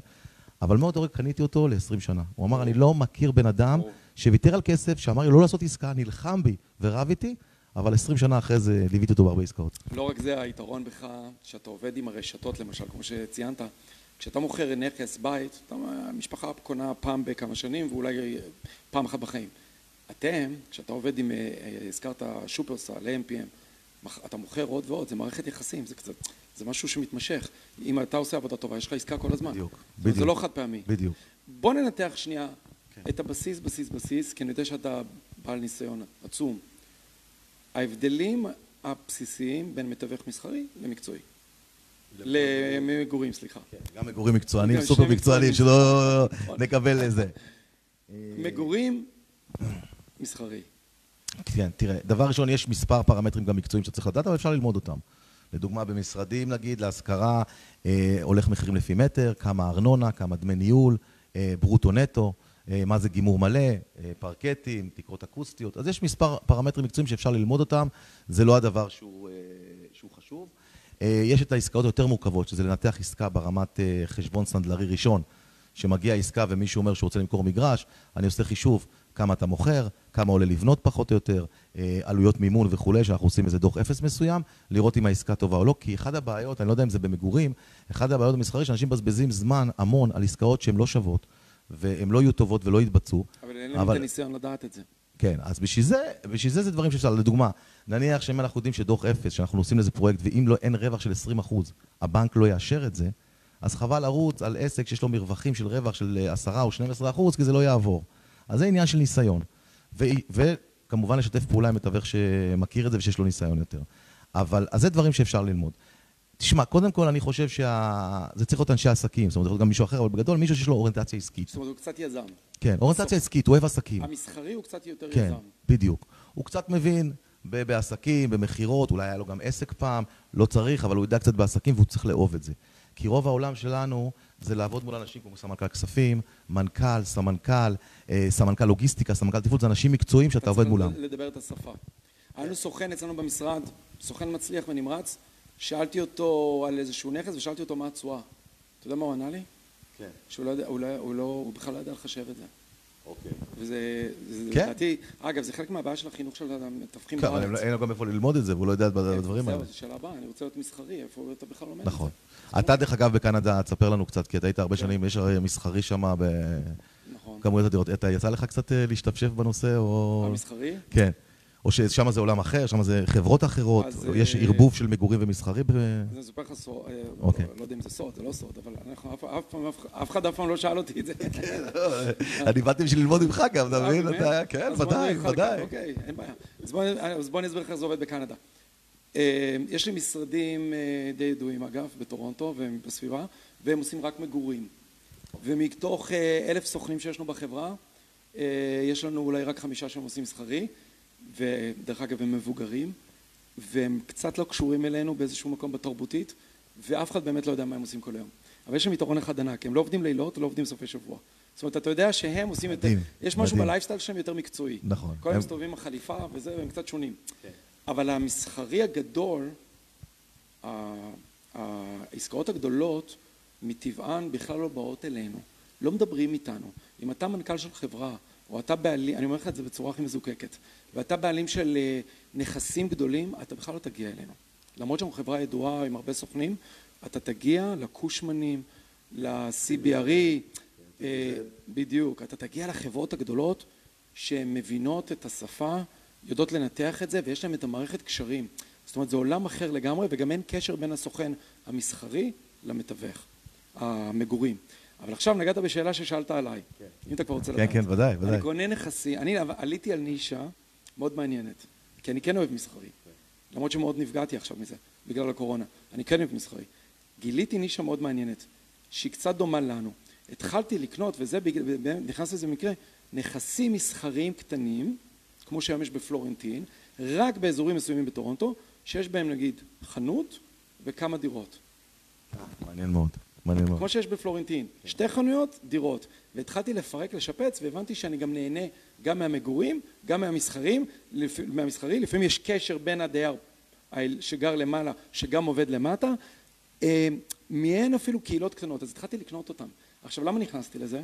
אבל מאותו רגע קניתי אותו ל-20 שנה. הוא אמר, אני לא מכיר בן אדם. שוויתר על כסף, שאמר לי לא לעשות עסקה, נלחם בי ורב איתי, אבל 20 שנה אחרי זה ליוויתי אותו בהרבה עסקאות. לא רק זה, היתרון בך, שאתה עובד עם הרשתות למשל, כמו שציינת, כשאתה מוכר נכס, בית, אתה, המשפחה קונה פעם בכמה שנים ואולי פעם אחת בחיים. אתם, כשאתה עובד עם, אה, אה, הזכרת שופרסל, AMPM, אתה מוכר עוד ועוד, זה מערכת יחסים, זה קצת, זה משהו שמתמשך. אם אתה עושה עבודה טובה, יש לך עסקה כל הזמן. בדיוק, אומרת, זה בדיוק. לא חד פעמי. בדיוק. בוא ננתח שנייה כן. את הבסיס, בסיס, בסיס, כי אני יודע שאתה בעל ניסיון עצום. ההבדלים הבסיסיים בין מתווך מסחרי למקצועי. למגורים, סליחה. גם מגורים מקצוענים, סופר מקצוענים. שלא נכון. נקבל לזה. מגורים, מסחרי. כן, תראה, דבר ראשון, יש מספר פרמטרים גם מקצועיים שצריך לדעת, אבל אפשר ללמוד אותם. לדוגמה, במשרדים, נגיד, להשכרה, אה, הולך מחירים לפי מטר, כמה ארנונה, כמה דמי ניהול, אה, ברוטו נטו, אה, מה זה גימור מלא, אה, פרקטים, תקרות אקוסטיות. אז יש מספר פרמטרים מקצועיים שאפשר ללמוד אותם, זה לא הדבר שהוא, אה, שהוא חשוב. אה, יש את העסקאות היותר מורכבות, שזה לנתח עסקה ברמת אה, חשבון סנדלרי ראשון, שמגיעה עסקה ומישהו אומר שהוא רוצה למכור מגרש, אני עושה חישוב כמה אתה מוכר, כמה עולה לבנות פחות או יותר, אה, עלויות מימון וכולי, שאנחנו עושים איזה דוח אפס מסוים, לראות אם העסקה טובה או לא, כי אחד הבעיות, אני לא יודע אם זה במגורים, אחד הבעיות במסחרי, שאנשים מבזבזים זמן המון על עסקאות שהן לא שוות, והן לא יהיו טובות ולא יתבצעו. אבל אין להם אבל- את הניסיון לדעת את זה. כן, אז בשביל זה, בשביל זה זה דברים שאפשר, לדוגמה, נניח שאם אנחנו יודעים שדוח אפס, שאנחנו עושים לזה פרויקט, ואם לא, אין רווח של 20 אחוז, הבנק לא יאשר את זה, אז חבל לרוץ על עסק שיש לו מרווחים של רווח של אה, 10 או 12 אחוז, כי זה לא יעבור. אז זה עניין של ניסיון. ו- וכמובן לשתף פעולה עם מתווך שמכיר את זה ושיש לו ניסיון יותר. אבל, אז זה דברים שאפשר ללמוד. תשמע, קודם כל אני חושב שזה צריך להיות אנשי עסקים, זאת אומרת, זה יכול להיות גם מישהו אחר, אבל בגדול מישהו שיש לו אוריינטציה עסקית. זאת אומרת, הוא קצת יזם. כן, אוריינטציה עסקית, הוא אוהב עסקים. המסחרי הוא קצת יותר כן, יזם. בדיוק. הוא קצת מבין ב- בעסקים, במכירות, אולי היה לו גם עסק פעם, לא צריך, אבל הוא יודע קצת בעסקים והוא צריך לאהוב את זה. כי רוב העולם שלנו זה לעבוד מול אנשים כמו סמנכ"ל כספים, מנכ"ל, סמנכ"ל, אה, סמנכ"ל לוגיסטיקה, סמנכ"ל תפעול, זה אנשים מקצועיים שאתה עובד מולם. לדבר את השפה. היה לנו סוכן אצלנו במשרד, סוכן מצליח ונמרץ, שאלתי אותו על איזשהו נכס ושאלתי אותו מה התשואה. אתה יודע מה הוא ענה לי? כן. שהוא לא יודע, הוא, לא, הוא, לא, הוא בכלל לא יודע לחשב את זה. אוקיי. וזה, זה, כן? לדעתי, אגב, זה חלק מהבעיה של החינוך של המתווכים כן, אבל אין לו גם איפה ללמוד את זה, והוא לא יודע את הדברים האלה. זהו, זו שאלה הבאה, אני רוצה להיות מסחרי, איפה אתה בכלל לומד את נכון. זה? אתה, דרך אגב, בקנדה, תספר לנו קצת, כי אתה היית הרבה כן. שנים, יש הרי מסחרי שם נכון. בכמויות הדירות. אתה, יצא לך קצת אה, להשתפשף בנושא, או... המסחרי? כן. או ששם זה עולם אחר, שם זה חברות אחרות, יש אה, ערבוב של מגורים ומסחרי? ב- אני אספר לך סוד, אה, אוקיי. לא יודע אם זה סוד, זה לא סוד, אבל אף- אחד אף פעם לא שאל אותי את זה. אני באתי בשביל ללמוד ממך גם, אתה אה, מבין? כן, ודאי, ודאי. אוקיי, אין בעיה. אז בוא- אני אסביר לך איך זה עובד בקנדה. יש לי משרדים די ידועים אגב, בטורונטו ובסביבה, והם עושים רק מגורים. ומתוך אלף סוכנים שיש לנו בחברה, יש לנו אולי רק חמישה שהם עושים מסחרי, ודרך אגב הם מבוגרים, והם קצת לא קשורים אלינו באיזשהו מקום בתרבותית, ואף אחד באמת לא יודע מה הם עושים כל היום. אבל יש להם יתרון אחד ענק, הם לא עובדים לילות, לא עובדים סופי שבוע. זאת אומרת, אתה יודע שהם עושים יותר, מדהים, יש משהו מדהים. בלייפסטייל שלהם יותר מקצועי. נכון. כל היום הם- מסתובבים עם החליפה וזה, והם קצת שונים. אבל המסחרי הגדול, העסקאות הגדולות, מטבען בכלל לא באות אלינו. לא מדברים איתנו. אם אתה מנכ"ל של חברה, או אתה בעלים, אני אומר לך את זה בצורה הכי מזוקקת, ואתה בעלים של אה, נכסים גדולים, אתה בכלל לא תגיע אלינו. למרות שאנחנו חברה ידועה עם הרבה סוכנים, אתה תגיע לקושמנים, ל-CBRE, אה, בדיוק, אתה תגיע לחברות הגדולות שהן מבינות את השפה, יודעות לנתח את זה, ויש להן את המערכת קשרים. זאת אומרת, זה עולם אחר לגמרי, וגם אין קשר בין הסוכן המסחרי למתווך, המגורים. אבל עכשיו נגעת בשאלה ששאלת עליי, אם אתה כבר רוצה כן, לדעת. כן, ודאי, אני ודאי. קונה נכסים, אני עליתי על נישה מאוד מעניינת, כי אני כן אוהב מסחרי, למרות שמאוד נפגעתי עכשיו מזה, בגלל הקורונה. אני כן אוהב מסחרי. גיליתי נישה מאוד מעניינת, שהיא קצת דומה לנו. התחלתי לקנות, וזה, נכנס לזה במקרה, נכסים מסחריים קטנים, כמו שהיום יש בפלורנטין, רק באזורים מסוימים בטורונטו, שיש בהם נגיד חנות וכמה דירות. מעניין מאוד, מעניין מאוד. כמו שיש בפלורנטין, שתי חנויות, דירות. והתחלתי לפרק, לשפץ, והבנתי שאני גם נהנה גם מהמגורים, גם מהמסחרים, מהמסחרי, לפעמים יש קשר בין הדייר שגר למעלה, שגם עובד למטה, אה, מעין אפילו קהילות קטנות, אז התחלתי לקנות אותם. עכשיו, למה נכנסתי לזה?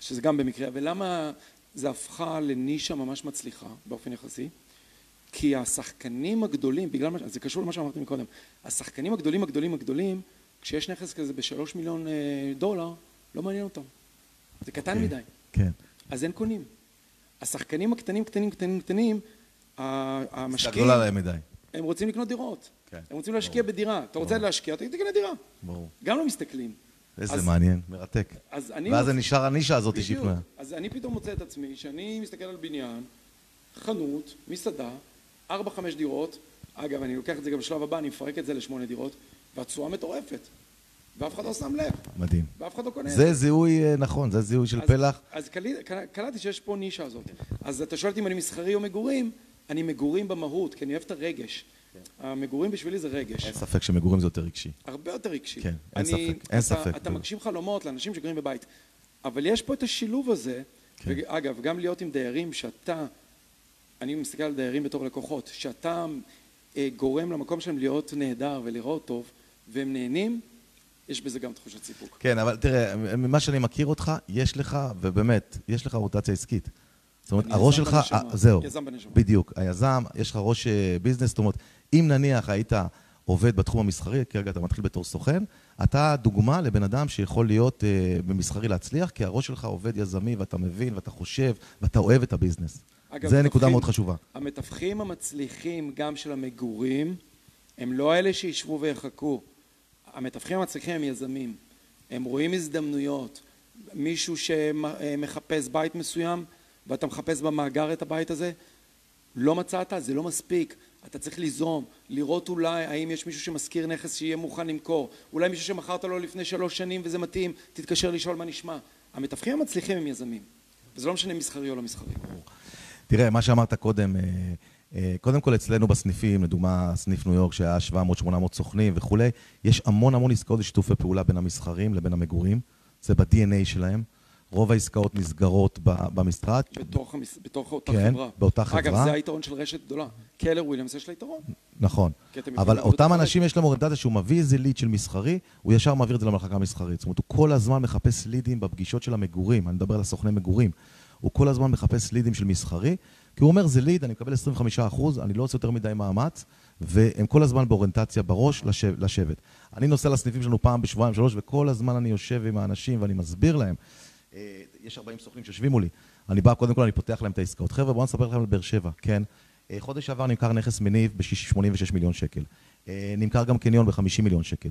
שזה גם במקרה, ולמה זה הפכה לנישה ממש מצליחה באופן יחסי? כי השחקנים הגדולים, בגלל מה, זה קשור למה שאמרתי מקודם, השחקנים הגדולים הגדולים הגדולים, כשיש נכס כזה בשלוש מיליון אה, דולר, לא מעניין אותם. זה קטן אוקיי. מדי, כן. אז אין קונים. השחקנים הקטנים, קטנים, קטנים, קטנים, המשקיעים, גדולה להם מדי. הם רוצים לקנות דירות. כן. הם רוצים להשקיע בדירה. אתה רוצה להשקיע, אתה תקנה דירה. ברור. גם לא מסתכלים. איזה אז- מעניין, מרתק. אז אני... ואז זה מוצא- נשאר הנישה הזאת בדיוק. פנויה. אז אני פתאום מוצא את עצמי שאני מסתכל על בניין, חנות, מסעדה, ארבע, חמש דירות, אגב, אני לוקח את זה גם בשלב הבא, אני מפרק את זה לשמונה דירות, והתשואה מטורפת. ואף אחד לא שם לב, מדהים. ואף אחד לא קונה זה זיהוי, אה, נכון, זה זיהוי של אז- פלח. אז קלטתי שיש פה נישה הזאת. אז אתה שואל אותי אם אני מסחרי או מגורים, אני מגורים במהות, כי אני אוהב את הרגש. המגורים בשבילי זה רגש. אין ספק שמגורים זה יותר רגשי. הרבה יותר רגשי. כן, אין אני- ספק, אין אתה- ספק. אתה מגשים חלומות לאנשים שגרים בבית. אבל יש פה את השילוב הזה, כן. ואגב, גם להיות עם דיירים שאתה, אני מסתכל על דיירים בתור לקוחות, שאתה אה, גורם למקום שלהם להיות נהדר ולראות טוב, והם נהנים, יש בזה גם תחושת סיפוק. כן, אבל תראה, ממה שאני מכיר אותך, יש לך, ובאמת, יש לך רוטציה עסקית. זאת אומרת, הראש שלך, בנשמה. אה, זהו, יזם בנשמה. בדיוק, היזם, יש לך ראש אה, ביזנס, זאת אומרת, אם נניח היית עובד בתחום המסחרי, כרגע אתה מתחיל בתור סוכן, אתה דוגמה לבן אדם שיכול להיות אה, במסחרי להצליח, כי הראש שלך עובד יזמי, ואתה מבין, ואתה חושב, ואתה אוהב את הביזנס. אגב, זה נקודה מתווכים- מאוד חשובה. המתווכים המצליחים גם של המגורים, הם לא אלה שישבו ויחכו. המתווכים המצליחים הם יזמים. הם רואים הזדמנויות. מישהו שמחפש בית מסוים, ואתה מחפש במאגר את הבית הזה, לא מצאת, זה לא מספיק. אתה צריך ליזום, לראות אולי האם יש מישהו שמשכיר נכס שיהיה מוכן למכור, אולי מישהו שמכרת לו לפני שלוש שנים וזה מתאים, תתקשר לשאול מה נשמע. המתווכים המצליחים הם יזמים, וזה לא משנה מסחרי או לא מסחרי. תראה, מה שאמרת קודם, אה, קודם כל, אצלנו בסניפים, לדוגמה, סניף ניו יורק שהיה 700-800 סוכנים וכולי, יש המון המון עסקאות ושיתופי פעולה בין המסחרים לבין המגורים. זה ב-DNA שלהם. רוב העסקאות נסגרות במשרד. בתוך, המס... בתוך אותה כן, חברה. באותה חברה. אגב, זה היתרון של רשת גדולה. קלר וויליאמס יש לה יתרון. נכון. אבל אותם אנשים יש להם אוריינטציה שהוא מביא איזה ליד של מסחרי, הוא ישר מעביר את זה למחלקה המסחרית. זאת אומרת, הוא כל הזמן מחפש לידים בפגישות של המגורים, אני מדבר על הסוכני מגורים. הוא כל הזמן מחפש לידים של מסחרי, כי הוא אומר, זה ליד, אני מקבל 25 אחוז, אני לא עושה יותר מדי מאמץ, והם כל הזמן באוריינטציה בראש לשבת. אני נוסע לסניפים שלנו פעם בשבועיים, שלוש, וכל הזמן אני יושב עם האנשים ואני מסביר להם. אה, יש 40 סוכנים שיושבים מולי. אני בא, קודם כל אני פותח להם את העסקאות. חבר'ה, בואו נספר לכם על באר שבע, כן? אה, חודש עבר נמכר נכס מניב ב-86 מיליון שקל. אה, נמכר גם קניון ב-50 מיליון שקל.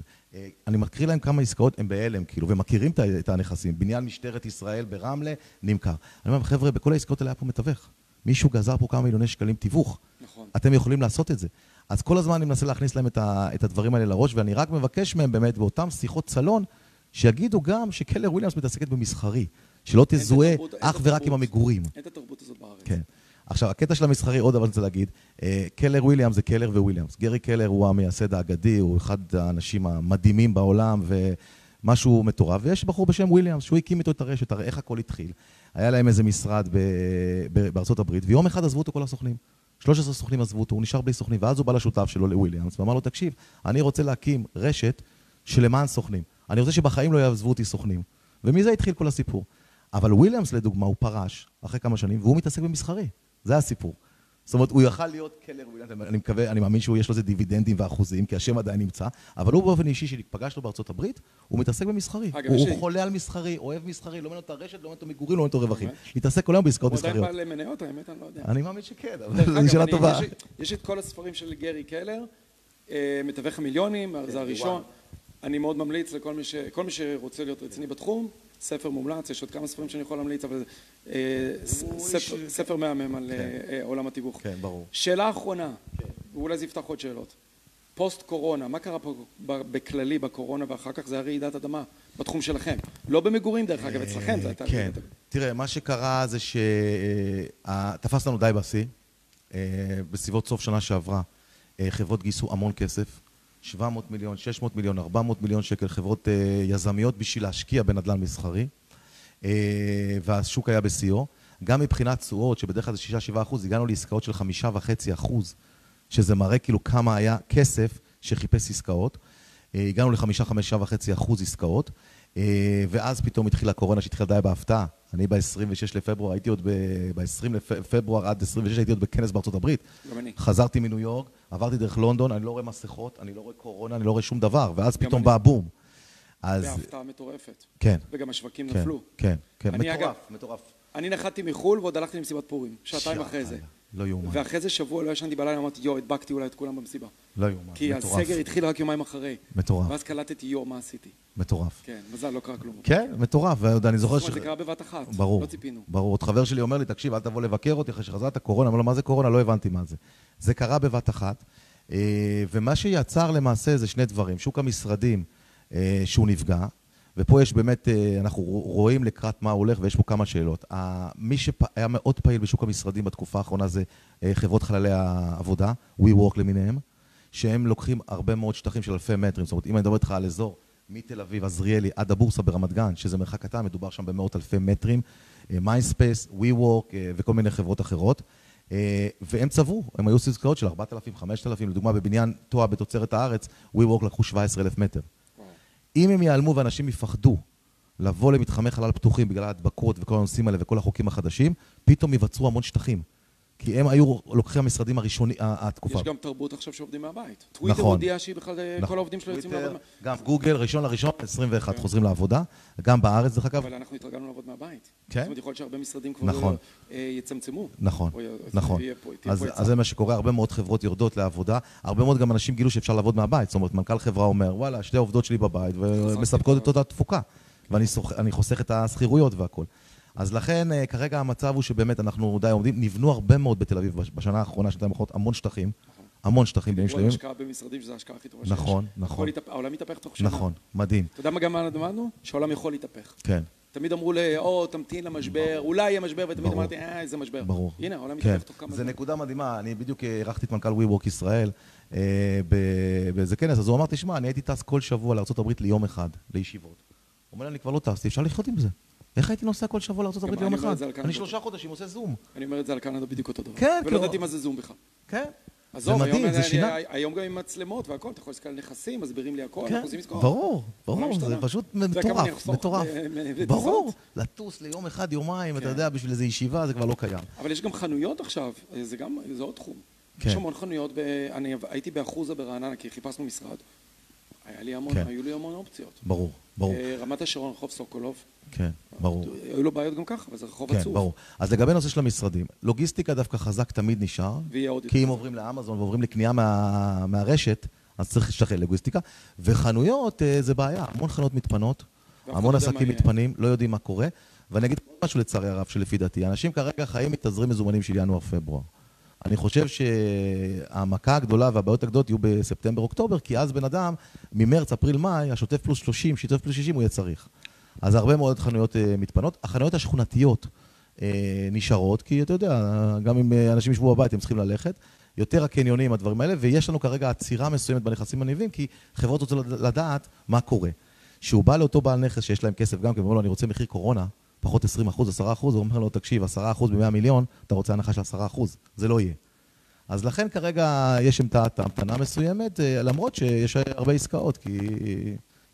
אני מקריא להם כמה עסקאות, הם בהלם, כאילו, ומכירים את הנכסים. בניין משטרת ישראל ברמלה, נמכר. אני אומר, חבר'ה, בכל העסקאות האלה היה פה מתווך. מישהו גזר פה כמה מיליוני שקלים תיווך. נכון. אתם יכולים לעשות את זה. אז כל הזמן אני מנסה להכניס להם את הדברים האלה לראש, ואני רק מבקש מהם באמת, באותן שיחות סלון, שיגידו גם שקלר וויליאמס מתעסקת במסחרי, שלא תזוהה אך ורק עם המגורים. אין את התרבות הזאת בארץ. כן. עכשיו, הקטע של המסחרי, עוד דבר אני רוצה להגיד, אה, קלר וויליאמס זה קלר וויליאמס. גרי קלר הוא המייסד האגדי, הוא אחד האנשים המדהימים בעולם, ומשהו מטורף. ויש בחור בשם וויליאמס, שהוא הקים איתו את הרשת, הרי איך הכל התחיל. היה להם איזה משרד בארצות הברית, ויום אחד עזבו אותו כל הסוכנים. 13 סוכנים עזבו אותו, הוא נשאר בלי סוכנים, ואז הוא בא לשותף שלו, לוויליאמס, ואמר לו, תקשיב, אני רוצה להקים רשת שלמען סוכנים. אני רוצה שבחיים לא יעזבו אותי סוכנים. ומזה התחיל כל הסיפור. אבל וויליאמס, לדוגמה, הוא פרש אחרי כמה שנים, והוא מתעסק במסחרי. זה הסיפור. זאת אומרת, הוא יכל להיות קלר וויליאמס, אני מקווה, אני מאמין שיש לו איזה דיבידנדים ואחוזים, כי השם עדיין נמצא, אבל הוא באופן אישי, שפגשנו בארצות הברית, הוא מתעסק במסחרי. הוא, חולה על מסחרי, אוהב מסחרי, לא מעניין אותו הרשת, לא מעניין אותו מגורים, לא מעניין אותו רווחים. מתעסק כל היום בעסקאות מסחריות. הוא עדיין בעל מניות, האמת, אני לא יודע. אני מאמין שכן, אבל זו שאלה טובה. יש את כל הספרים של גרי קלר, אה, מתווך המיליונים, זה הראשון. אני מאוד ממליץ לכל מי, ש... מי שרוצה להיות רציני בתחום, ספר מומלץ, יש עוד כמה ספרים שאני יכול להמליץ, אבל אה, ספר, מהמם על כן. אה, עולם התיווך. כן, ברור. שאלה אחרונה, כן. ואולי זה יפתח עוד שאלות. פוסט קורונה, מה קרה פה בכללי בקורונה ואחר כך זה היה רעידת אדמה בתחום שלכם? לא במגורים דרך אגב, אצלכם זה הייתה כן. רעידת אדמה. תראה, מה שקרה זה שתפס לנו די בשיא, בסביבות סוף שנה שעברה, חברות גייסו המון כסף. 700 מיליון, 600 מיליון, 400 מיליון שקל חברות אה, יזמיות בשביל להשקיע בנדל"ן מסחרי אה, והשוק היה בשיאו. גם מבחינת תשואות, שבדרך כלל זה 6-7 אחוז, הגענו לעסקאות של 5.5 אחוז, שזה מראה כאילו כמה היה כסף שחיפש עסקאות. אה, הגענו ל-5-5.5 אחוז עסקאות, ואז פתאום התחילה הקורונה שהתחילה די בהפתעה. אני ב-26 לפברואר, הייתי עוד ב-20 לפברואר עד 26 הייתי עוד בכנס בארצות הברית. גם אני. חזרתי מניו יורק, עברתי דרך לונדון, אני לא רואה מסכות, אני לא רואה קורונה, אני לא רואה שום דבר, ואז פתאום בא הבום. אז... בהפתעה מטורפת. כן. וגם השווקים כן, נפלו. כן, כן, מטורף, אגב, מטורף. אני נחתתי מחו"ל ועוד הלכתי למסיבת פורים, שעתיים אחרי זה. לא יאומן. ואחרי זה שבוע לא ישנתי בלילה, אמרתי, יואו, הדבקתי אולי את כולם במסיבה. לא יאומן, מטורף. כי הסגר התחיל רק יומיים אחרי. מטורף. ואז קלטתי, יואו, מה עשיתי? מטורף. כן, מזל, לא קרה כלום. כן, מטורף, ועוד אני זוכר ש... זה קרה בבת אחת, ברור, לא ציפינו. ברור, עוד חבר שלי אומר לי, תקשיב, אל תבוא לבקר אותי אחרי שחזרת קורונה, אמר לו, מה זה קורונה? לא הבנתי מה זה. זה קרה בבת אחת, אה, ומה שיצר למעשה זה שני דברים. שוק המשרדים, אה, שהוא נפגע, ופה יש באמת, אה, אנחנו רואים לקראת מה הולך ויש פה כמה שאלות. מי שהיה מאוד פעיל בשוק המשרדים בתקופה האחרונה זה חברות חללי העבודה, WeWork למיניהם, שהם לוקחים הרבה מאוד שטחים של אלפי מטרים. זאת אומרת, אם אני מדבר איתך על אזור מתל אביב, עזריאלי, עד הבורסה ברמת גן, שזה מרחק קטן, מדובר שם במאות אלפי מטרים, Mindspace, WeWork וכל מיני חברות אחרות. אה, והם צברו, הם היו עסקאות של 4,000, 5,000, לדוגמה בבניין תואר בתוצרת הארץ, WeWork לקחו 17,000 מטר. אם הם ייעלמו ואנשים יפחדו לבוא למתחמי חלל פתוחים בגלל ההדבקות וכל הנושאים האלה וכל החוקים החדשים, פתאום ייווצרו המון שטחים. כי הם היו לוקחי המשרדים הראשונים, התקופה. יש גם תרבות עכשיו שעובדים מהבית. טוויטר נכון, הודיע שהיא בכלל, נכון. כל העובדים שלו יוצאים לעבוד. גם גוגל, ראשון לראשון, 21 כן. חוזרים לעבודה. גם בארץ, דרך אגב. אבל אנחנו התרגלנו לעבוד מהבית. כן? זאת אומרת, יכול להיות שהרבה משרדים כבר נכון. אה, יצמצמו. נכון, נכון. אז, אז זה מה שקורה, הרבה מאוד חברות יורדות לעבודה. הרבה מאוד גם אנשים גילו שאפשר לעבוד מהבית. זאת אומרת, מנכ"ל חברה אומר, וואלה, שתי עובדות שלי בבית, ומספקות את אותה תפוקה. ואני חוסך את השכירויות והכול. אז לכן אה, כרגע המצב הוא שבאמת אנחנו די עומדים, נבנו הרבה מאוד בתל אביב בשנה האחרונה, שנתיים האחרונות, המון שטחים. המון שטחים בנים שלמים. השקעה במשרדים שזה ההשקעה הכי טובה שיש. נכון, נכון. העולם מתהפך תוך שנה. נכון, מדהים. אתה יודע מה גם למדנו? שהעולם יכול להתהפך. כן. תמיד אמרו לי, או, תמתין למשבר, אולי יהיה משבר, ותמיד. אמרתי, אה, איזה משבר. ברור. הנה, העולם כן, מתהפך תוך כמה זה זמן. נקודה מדהימה, אני בדיוק אירחתי את מנכ"ל WeWork ישראל אה, באיזה כנס, אז הוא אמר, תשמע, אני הייתי טס כל שבוע לארה"ב ליום אחד, לישיבות. הוא אומר אני כבר לא טסתי, אפשר לחיות עם זה. איך הייתי נוסע כל שבוע לארה"ב אומר אחד? אני שלושה חודשים עושה זום. אני אומר את זה על קנדה בדיוק אותו דבר. כן, ולא כאילו- ידעתי מה זה זום בכלל. כן. זה מדהים, זה שינה. היום גם עם מצלמות והכל, אתה יכול להסתכל על נכסים, מסבירים לי הכל, כן, אנחנו עושים עסקאות. ברור, ברור, זה. פשוט מטורף, מטורף. ב- ב- בטיסות? ברור, לטוס ליום אחד, יומיים, אתה כן. יודע, בשביל איזו ישיבה, זה כבר לא קיים. אבל יש גם חנויות עכשיו, זה גם, זה עוד תחום. כן. יש המון חנויות. אני הייתי באחוזה ברעננה כי חיפשנו משרד. היה לי המון, כן. היו לי המון אופציות. ברור, ברור, אה, רמת השרון, רחוב סוקולוב. כן, ברור. היו לו בעיות גם ככה, אבל זה רחוב כן, עצוב. ברור. אז לגבי נושא של המשרדים, לוגיסטיקה דווקא חזק תמיד נשאר, ויהיה עוד כי אם. עוברים לאמזון ועוברים לקנייה מה, מהרשת, אז צריך להשתחרר לוגיסטיקה. וחנויות אה, זה בעיה, המון חנויות מתפנות, המון לא עסקים. מתפנים, לא יודעים מה קורה. ואני אגיד משהו לצערי הרב, שלפי דעתי, אנשים כרגע חיים מתזרים מזומנים של ינואר-פברואר. אני חושב שהמכה הגדולה והבעיות הגדולות יהיו בספטמבר-אוקטובר, כי אז בן אדם, ממרץ, אפריל, מאי, השוטף פלוס 30, שוטף פלוס 60, הוא יהיה צריך. אז הרבה מאוד חנויות אה, מתפנות. החנויות השכונתיות אה, נשארות, כי אתה יודע, גם אם אה, אנשים ישבו בבית, הם צריכים ללכת. יותר הקניונים, הדברים האלה, ויש לנו כרגע עצירה מסוימת בנכסים הנלווים, כי חברות רוצות לדעת מה קורה. שהוא בא לאותו בעל נכס שיש להם כסף גם כן, ואומר לו, אני רוצה מחיר קורונה, פחות 20 אחוז, 10 אחוז, הוא אומר לו, תקשיב, 10 אחוז ב-100 מיליון, אתה רוצה הנחה של 10 אחוז, זה לא יהיה. אז לכן כרגע יש המתנה מסוימת, אה, למרות שיש הרבה עסקאות, כי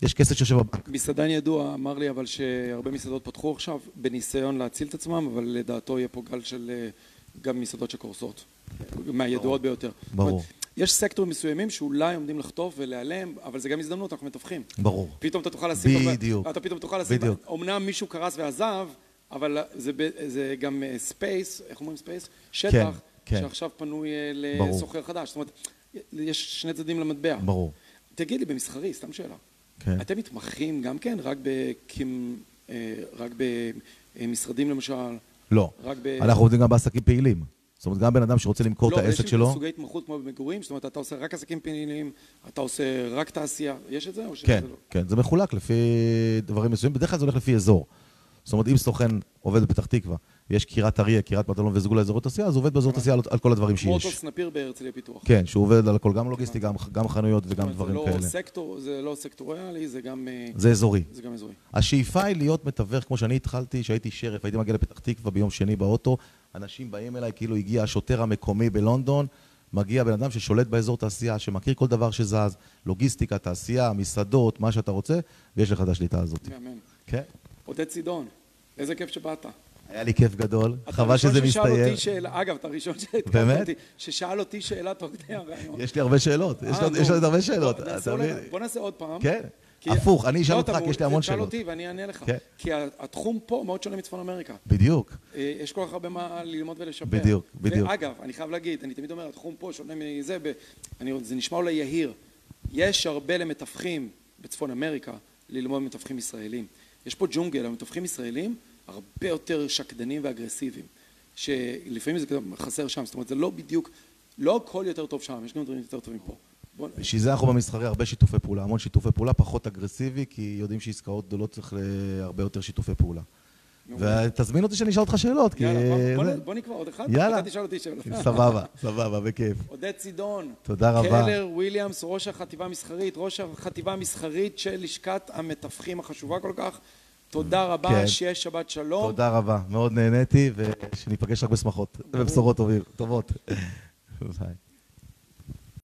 יש כסף שיושב בבנק. מסעדן ידוע אמר לי אבל שהרבה מסעדות פתחו עכשיו בניסיון להציל את עצמם, אבל לדעתו יהיה פה גל של אה, גם מסעדות שקורסות. מהידועות ביותר. ברור. יש סקטורים מסוימים שאולי עומדים לחטוף ולהיעלם, אבל זה גם הזדמנות, אנחנו מתווכים. ברור. פתאום אתה תוכל לשים... בדיוק. אתה פתאום תוכל לשים... בדיוק. אמנם מישהו קרס ועזב, אבל זה, זה גם space, איך אומרים space? שטח, כן. שעכשיו פנוי אה. לסוחר חדש. זאת אומרת, יש שני צדדים למטבע. ברור. תגיד לי, במסחרי, סתם שאלה. כן. אתם מתמחים גם כן רק בקים... אה, רק במשרדים למשל? לא. רק ב... אנחנו עובדים גם בעסקים פעילים. זאת אומרת, גם בן אדם שרוצה למכור לא, את העסק יש שלו, סוגי התמחות כמו במגורים? זאת אומרת, אתה עושה רק עסקים פעילים, אתה עושה רק תעשייה, יש את זה? או שזה כן, לא? כן, זה מחולק לפי דברים מסוימים, בדרך כלל זה הולך לפי אזור. זאת אומרת, אם סוכן עובד בפתח תקווה, ויש קירת אריה, קירת מטלון וזגול לאזורי תעשייה, אז הוא עובד באזור תעשייה על- על כל הדברים כמו אותו שיש. סנפיר בהרצליה פיתוח. כן, שהוא עובד על הכל, גם לוגיסטי, גם- גם חנויות וגם דברים זה כאלה. לא סקטור, זה לא סקטוריאלי, זה גם, אה, זה אזורי. זה גם אזורי. השאיפה היא להיות מתווך, כמו שאני התחלתי, שהייתי שריף, הייתי מגיע לפתח תקווה ביום שני באוטו, אנשים באים אליי כאילו הגיע השוטר המקומי בלונדון, מגיע בן אדם ששולט באזור תעשייה, שמכיר כל דבר שזז, לוגיסטיקה, תעשייה, מסעדות, מה שאתה רוצה, ויש לך את השליטה הזאת. מהמם. כן. עודד צידון, איזה כיף שבאת. היה לי כיף גדול, אתה חבל הראשון שזה ששאל מסתיים. אותי שאלה, אגב, אתה הראשון? אותי, ששאל אותי שאלה תוך כדי הרעיון. יש לי הרבה שאלות, יש אה, לי- עוד הרבה שאלות, בוא, אתה נעשה עוד פעם. כן, הפוך, אני אשאל לא, אותך, כי יש לי המון תשאל שאלות. אותי ואני אענה לך. כן. כי התחום פה מאוד שונה מצפון אמריקה. בדיוק, אה, יש כל כך הרבה מה ללמוד ולשפר. בדיוק, בדיוק. ואגב, אני חייב להגיד, אני תמיד אומר, התחום פה שונה מזה. זה נשמע אולי יהיר. יש הרבה למתווכים בצפון אמריקה ללמוד מתווכים ישראלים. יש פה ג'ונגל, המתווכים ישראלים הרבה יותר שקדנים ואגרסיביים, שלפעמים זה חסר שם, זאת אומרת, זה לא בדיוק, לא הכל יותר טוב שם, יש גם דברים יותר טובים פה. בשביל זה אנחנו במסחרי הרבה שיתופי פעולה, המון שיתופי פעולה, פחות אגרסיבי, כי יודעים שעסקאות גדולות צריך הרבה יותר שיתופי פעולה. ותזמין אותי שאני אשאל אותך שאלות, כי... יאללה, בוא, נקבע עוד אחד, יאללה. אתה תשאל אותי שאלות. סבבה, סבבה, בכיף. עודד צידון. תודה רבה. קלר וויליאמס, ראש החטיבה המסחרית, ראש החטיבה המסחרית של לשכת המתווכים החשובה כל כך. תודה רבה, כן. שיהיה שבת שלום. תודה רבה, מאוד נהניתי, ושניפגש רק בשמחות ובשורות טובות. ביי.